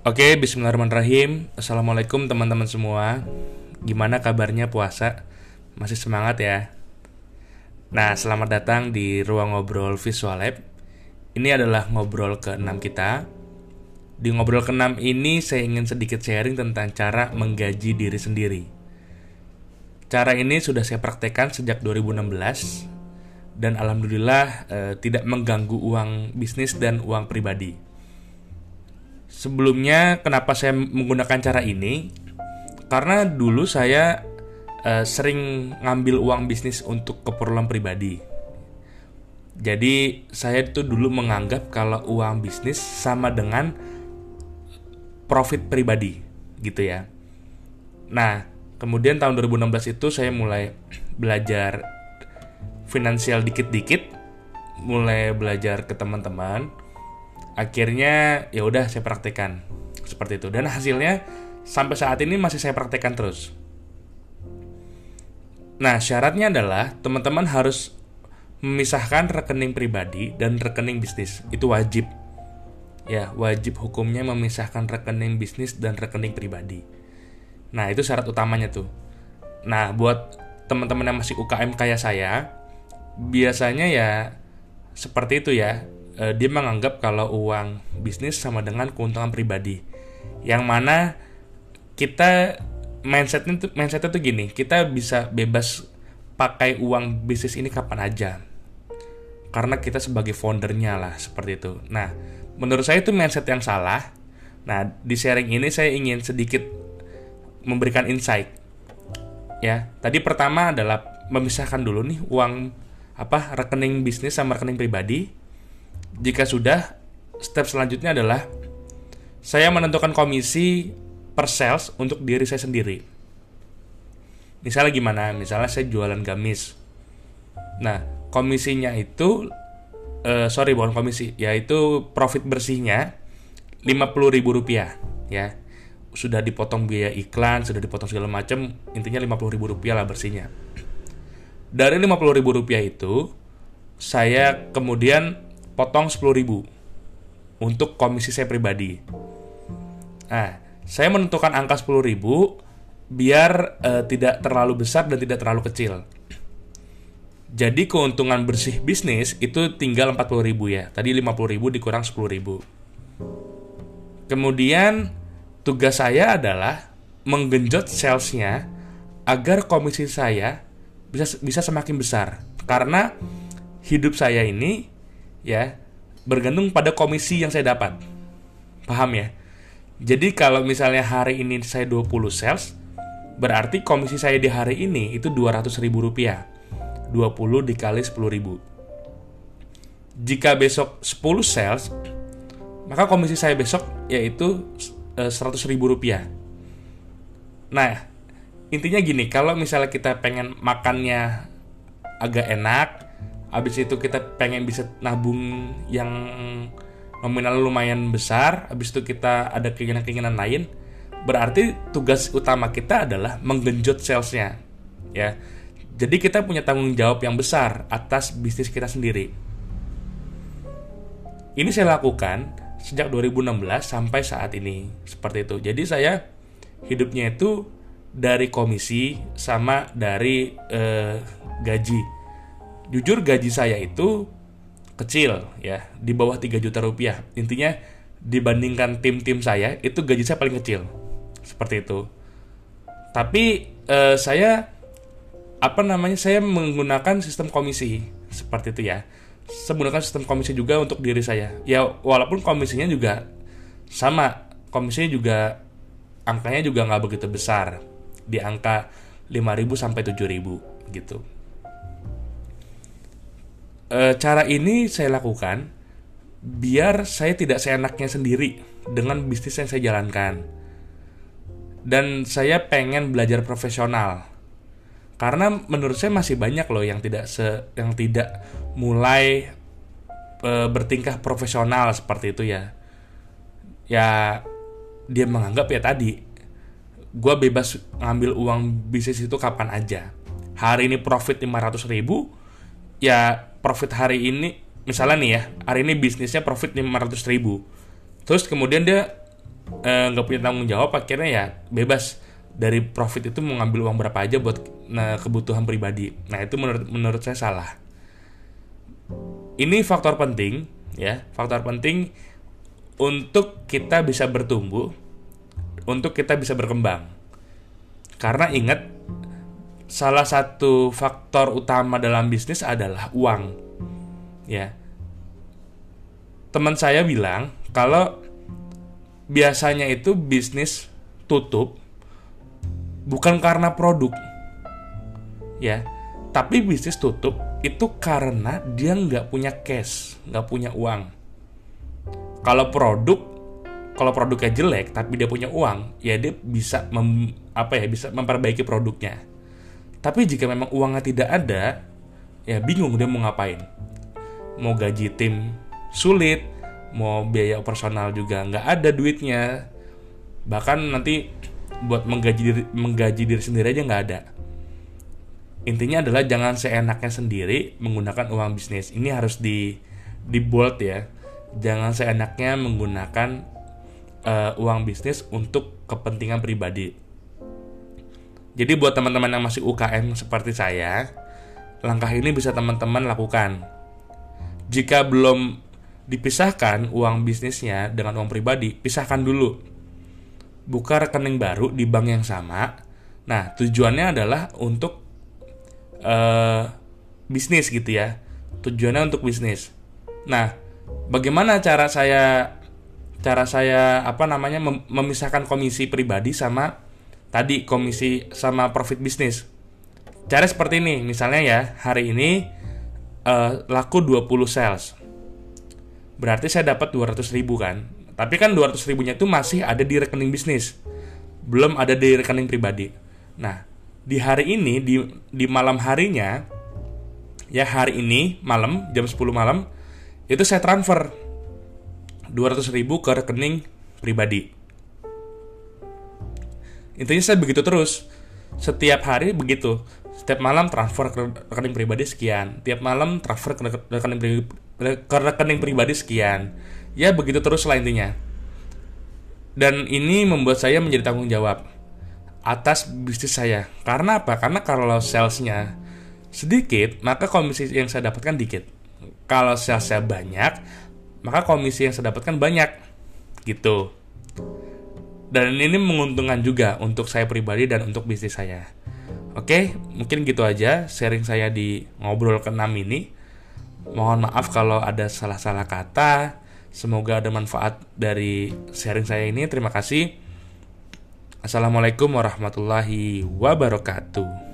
Oke, bismillahirrahmanirrahim. Assalamualaikum teman-teman semua. Gimana kabarnya puasa? Masih semangat ya? Nah, selamat datang di ruang ngobrol Visual Lab. Ini adalah ngobrol ke-6 kita. Di ngobrol ke-6 ini saya ingin sedikit sharing tentang cara menggaji diri sendiri. Cara ini sudah saya praktekkan sejak 2016 dan alhamdulillah eh, tidak mengganggu uang bisnis dan uang pribadi. Sebelumnya kenapa saya menggunakan cara ini? Karena dulu saya uh, sering ngambil uang bisnis untuk keperluan pribadi. Jadi saya itu dulu menganggap kalau uang bisnis sama dengan profit pribadi gitu ya. Nah, kemudian tahun 2016 itu saya mulai belajar finansial dikit-dikit, mulai belajar ke teman-teman, akhirnya ya udah saya praktekkan seperti itu dan hasilnya sampai saat ini masih saya praktekkan terus. Nah, syaratnya adalah teman-teman harus memisahkan rekening pribadi dan rekening bisnis. Itu wajib. Ya, wajib hukumnya memisahkan rekening bisnis dan rekening pribadi. Nah, itu syarat utamanya tuh. Nah, buat teman-teman yang masih UKM kayak saya, biasanya ya seperti itu ya uh, dia menganggap kalau uang bisnis sama dengan keuntungan pribadi. Yang mana kita mindsetnya tuh mindsetnya tuh gini kita bisa bebas pakai uang bisnis ini kapan aja. Karena kita sebagai foundernya lah seperti itu. Nah menurut saya itu mindset yang salah. Nah di sharing ini saya ingin sedikit memberikan insight. Ya tadi pertama adalah memisahkan dulu nih uang apa rekening bisnis sama rekening pribadi jika sudah, step selanjutnya adalah saya menentukan komisi per sales untuk diri saya sendiri. Misalnya gimana? Misalnya saya jualan gamis. Nah, komisinya itu uh, sorry bukan komisi, yaitu profit bersihnya ribu rupiah ya. Sudah dipotong biaya iklan, sudah dipotong segala macam, intinya ribu rupiah lah bersihnya. Dari ribu rupiah itu, saya kemudian potong 10.000 untuk komisi saya pribadi. Nah, saya menentukan angka 10.000 biar uh, tidak terlalu besar dan tidak terlalu kecil. Jadi keuntungan bersih bisnis itu tinggal 40.000 ya. Tadi 50.000 dikurang 10.000. Kemudian tugas saya adalah menggenjot salesnya agar komisi saya bisa bisa semakin besar. Karena hidup saya ini ya bergantung pada komisi yang saya dapat. Paham ya? Jadi kalau misalnya hari ini saya 20 sales, berarti komisi saya di hari ini itu 200 ribu rupiah. 20 dikali 10 ribu. Jika besok 10 sales, maka komisi saya besok yaitu 100 eh, ribu rupiah. Nah, intinya gini, kalau misalnya kita pengen makannya agak enak, habis itu kita pengen bisa nabung yang nominal lumayan besar. Habis itu kita ada keinginan-keinginan lain. Berarti tugas utama kita adalah menggenjot salesnya ya. Jadi kita punya tanggung jawab yang besar atas bisnis kita sendiri. Ini saya lakukan sejak 2016 sampai saat ini seperti itu. Jadi saya hidupnya itu dari komisi sama dari eh, gaji jujur gaji saya itu kecil ya. Di bawah 3 juta rupiah. Intinya dibandingkan tim-tim saya itu gaji saya paling kecil. Seperti itu. Tapi eh, saya apa namanya saya menggunakan sistem komisi. Seperti itu ya. Saya menggunakan sistem komisi juga untuk diri saya. Ya walaupun komisinya juga sama. Komisinya juga angkanya juga nggak begitu besar. Di angka 5.000 sampai 7.000 gitu e, cara ini saya lakukan biar saya tidak seenaknya sendiri dengan bisnis yang saya jalankan. Dan saya pengen belajar profesional. Karena menurut saya masih banyak loh yang tidak se yang tidak mulai e, bertingkah profesional seperti itu ya. Ya dia menganggap ya tadi gue bebas ngambil uang bisnis itu kapan aja. Hari ini profit 500 ribu, ya profit hari ini misalnya nih ya hari ini bisnisnya profit 500 ribu. Terus kemudian dia eh, nggak punya tanggung jawab akhirnya ya bebas. Dari profit itu mau ngambil uang berapa aja buat nah, kebutuhan pribadi. Nah itu menurut menurut saya salah. Ini faktor penting ya. Faktor penting untuk kita bisa bertumbuh untuk kita bisa berkembang. Karena ingat salah satu faktor utama dalam bisnis adalah uang. Ya. Teman saya bilang kalau biasanya itu bisnis tutup bukan karena produk. Ya. Tapi bisnis tutup itu karena dia nggak punya cash nggak punya uang. Kalau produk kalau produknya jelek tapi dia punya uang ya dia bisa mem, apa ya bisa memperbaiki produknya tapi jika memang uangnya tidak ada ya bingung dia mau ngapain. Mau gaji tim sulit mau biaya operasional juga nggak ada duitnya. Bahkan nanti buat menggaji diri, menggaji diri sendiri aja nggak ada. Intinya adalah jangan seenaknya sendiri menggunakan uang bisnis. Ini harus di di bold ya. Jangan seenaknya menggunakan uh, uang bisnis untuk kepentingan pribadi jadi buat teman-teman yang masih UKM seperti saya langkah ini bisa teman-teman lakukan jika belum dipisahkan uang bisnisnya dengan uang pribadi, pisahkan dulu. Buka rekening baru di bank yang sama. Nah, tujuannya adalah untuk uh, bisnis gitu ya. Tujuannya untuk bisnis. Nah, bagaimana cara saya cara saya apa namanya mem memisahkan komisi pribadi sama tadi komisi sama profit bisnis. Cara seperti ini, misalnya ya, hari ini uh, laku 20 sales. Berarti saya dapat 200 ribu kan? Tapi kan 200 ribunya itu masih ada di rekening bisnis. Belum ada di rekening pribadi. Nah di hari ini di di malam harinya ya hari ini malam jam 10 malam itu saya transfer 200 ribu ke rekening pribadi intinya saya begitu terus setiap hari begitu setiap malam transfer ke rekening pribadi sekian tiap malam transfer ke rekening pribadi ke rekening pribadi sekian. Ya begitu terus lah intinya. Dan ini membuat saya menjadi tanggung jawab atas bisnis saya. Karena apa? Karena kalau salesnya sedikit, maka komisi yang saya dapatkan dikit. Kalau salesnya banyak, maka komisi yang saya dapatkan banyak. Gitu. Dan ini menguntungkan juga untuk saya pribadi dan untuk bisnis saya. Oke, mungkin gitu aja sharing saya di ngobrol ke-6 ini. Mohon maaf kalau ada salah-salah kata. Semoga ada manfaat dari sharing saya ini. Terima kasih. Assalamualaikum warahmatullahi wabarakatuh.